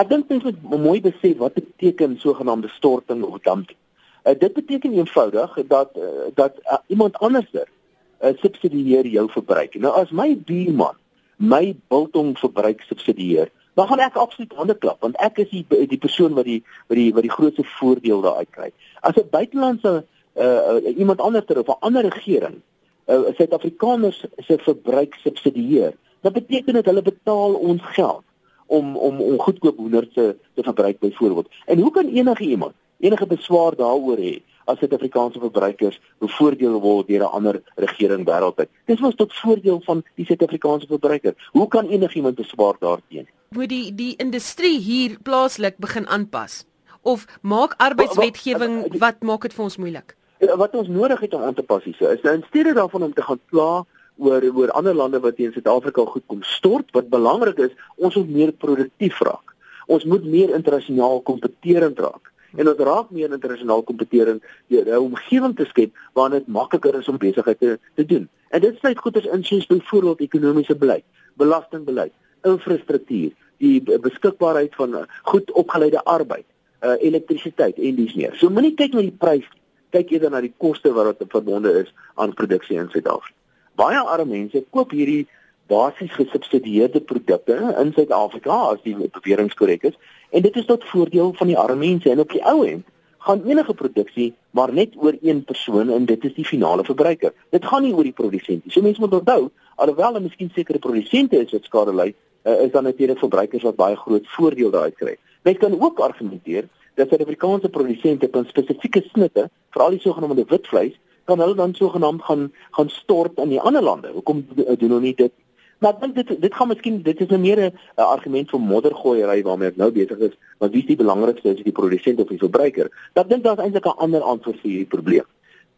Ek dink mense moet mooi besef wat beteken sogenaamde storting of dumping. Uh, dit beteken eenvoudig dat uh, dat uh, iemand anderser uh, subsidieer jou verbruik. Nou as my buurman my biltong verbruik subsidieer, dan gaan ek absoluut hande klap want ek is die die persoon wat die wat die wat die grootste voordeel daar uit kry. As 'n buitelandse uh, uh, iemand anderster of 'n ander regering uh, Suid-Afrikaners se verbruik subsidieer, dan beteken dit hulle betaal ons geld om om om goedkoop hoenders te te verbruik byvoorbeeld. En hoe kan enige iemand enige beswaar daaroor hê as Suid-Afrikaanse verbruikers bevoordeel word deur 'n ander regering wêreldwyd? Dis mos tot voordeel van die Suid-Afrikaanse verbruiker. Hoe kan enigiemand beswaar daarteen? Moet die die industrie hier plaaslik begin aanpas of maak arbeidswetgewing wat maak dit vir ons moeilik? Wat ons nodig het om aan te pas hier is nou in steede daarvan om te gaan kla oor oor ander lande wat teen Suid-Afrika goed kom stort, wat belangrik is, ons moet meer produktief raak. Ons moet meer internasionaal kompeterend raak. En ons raak meer internasionaal kompeterend deur 'n omgewing te skep waarin dit makliker is om besigheid te, te doen. En dit sluit goeders in soos byvoorbeeld ekonomiese beleid, belastingbeleid, infrastruktuur, die beskikbaarheid van goed opgeleide arbeid, uh, elektrisiteit en dies meer. So moenie kyk na die prys, kyk eerder na die koste wat dit verbonde is aan produksie in Suid-Afrika baie arme mense koop hierdie basies gesubsidieerde produkte in Suid-Afrika as die bewering korrek is en dit is tot voordeel van die arme mense en op die ou end gaan enige produksie maar net oor een persoon en dit is die finale verbruiker. Dit gaan nie oor die produsent nie. So mense moet onthou, alhoewel daar miskien sekere produsente is wat skade ly, uh, is dan natuurlik verbruikers wat baie groot voordeel daaruit kry. Mense kan ook argumenteer dat Suid-Afrikaanse produsente op spesifieke snitte, veral die sogenaamde witvleis, kan hulle dan sogenaamd gaan gaan stort in die ander lande. Hoekom doen hulle nie dit? Maar ek dink dit dit gaan miskien dit is nou meer 'n argument vir moddergooiery waarmee ek nou besig is, maar wie is die belangrikste is die produsent of die verbruiker? Ek dink daar's eintlik 'n ander antwoord vir hierdie probleem.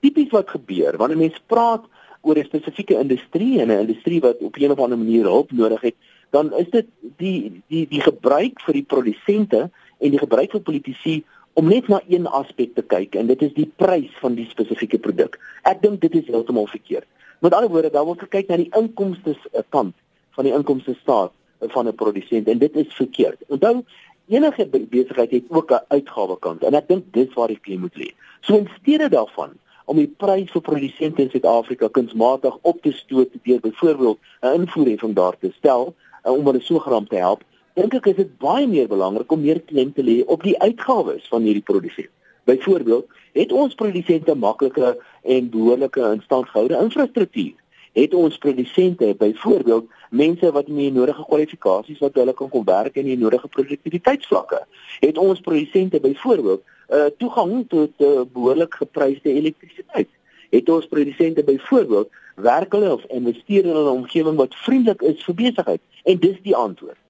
Tipies wat gebeur wanneer mense praat oor 'n spesifieke industrie en 'n industrie wat op 'n of ander manier hulp nodig het, dan is dit die die die gebruik vir die produsente en die gebruik vir politici om net na een aspek te kyk en dit is die prys van die spesifieke produk. Ek dink dit is heeltemal verkeerd. Met ander woorde, daar word gekyk na die inkomste kant van die inkomste staat van 'n produsent en dit is verkeerd. Onthou, enige besigheid het ook 'n uitgawekant en ek dink dis waar die klem moet lê. So in steede daarvan om die prys vir produsente in Suid-Afrika kunsmatig op te stoot deur byvoorbeeld 'n invoerheffing daar te stel om hulle sogenaamd te help, dink ek is dit baie meer belangrik om meer klem te lê op die uitgawes van hierdie produsent. Byvoorbeeld, het ons produsente maklike en behoorlike instandhoude infrastruktuur? Het ons produsente byvoorbeeld mense wat met die nodige kwalifikasies wat hulle kan kom werk in die nodige produktiwiteitsvlakke? Het ons produsente byvoorbeeld uh, toegang tot uh, behoorlik gepryste elektrisiteit? Het ons produsente byvoorbeeld werk hulle of investeer in 'n omgewing wat vriendelik is vir besigheid? En dis die antwoord.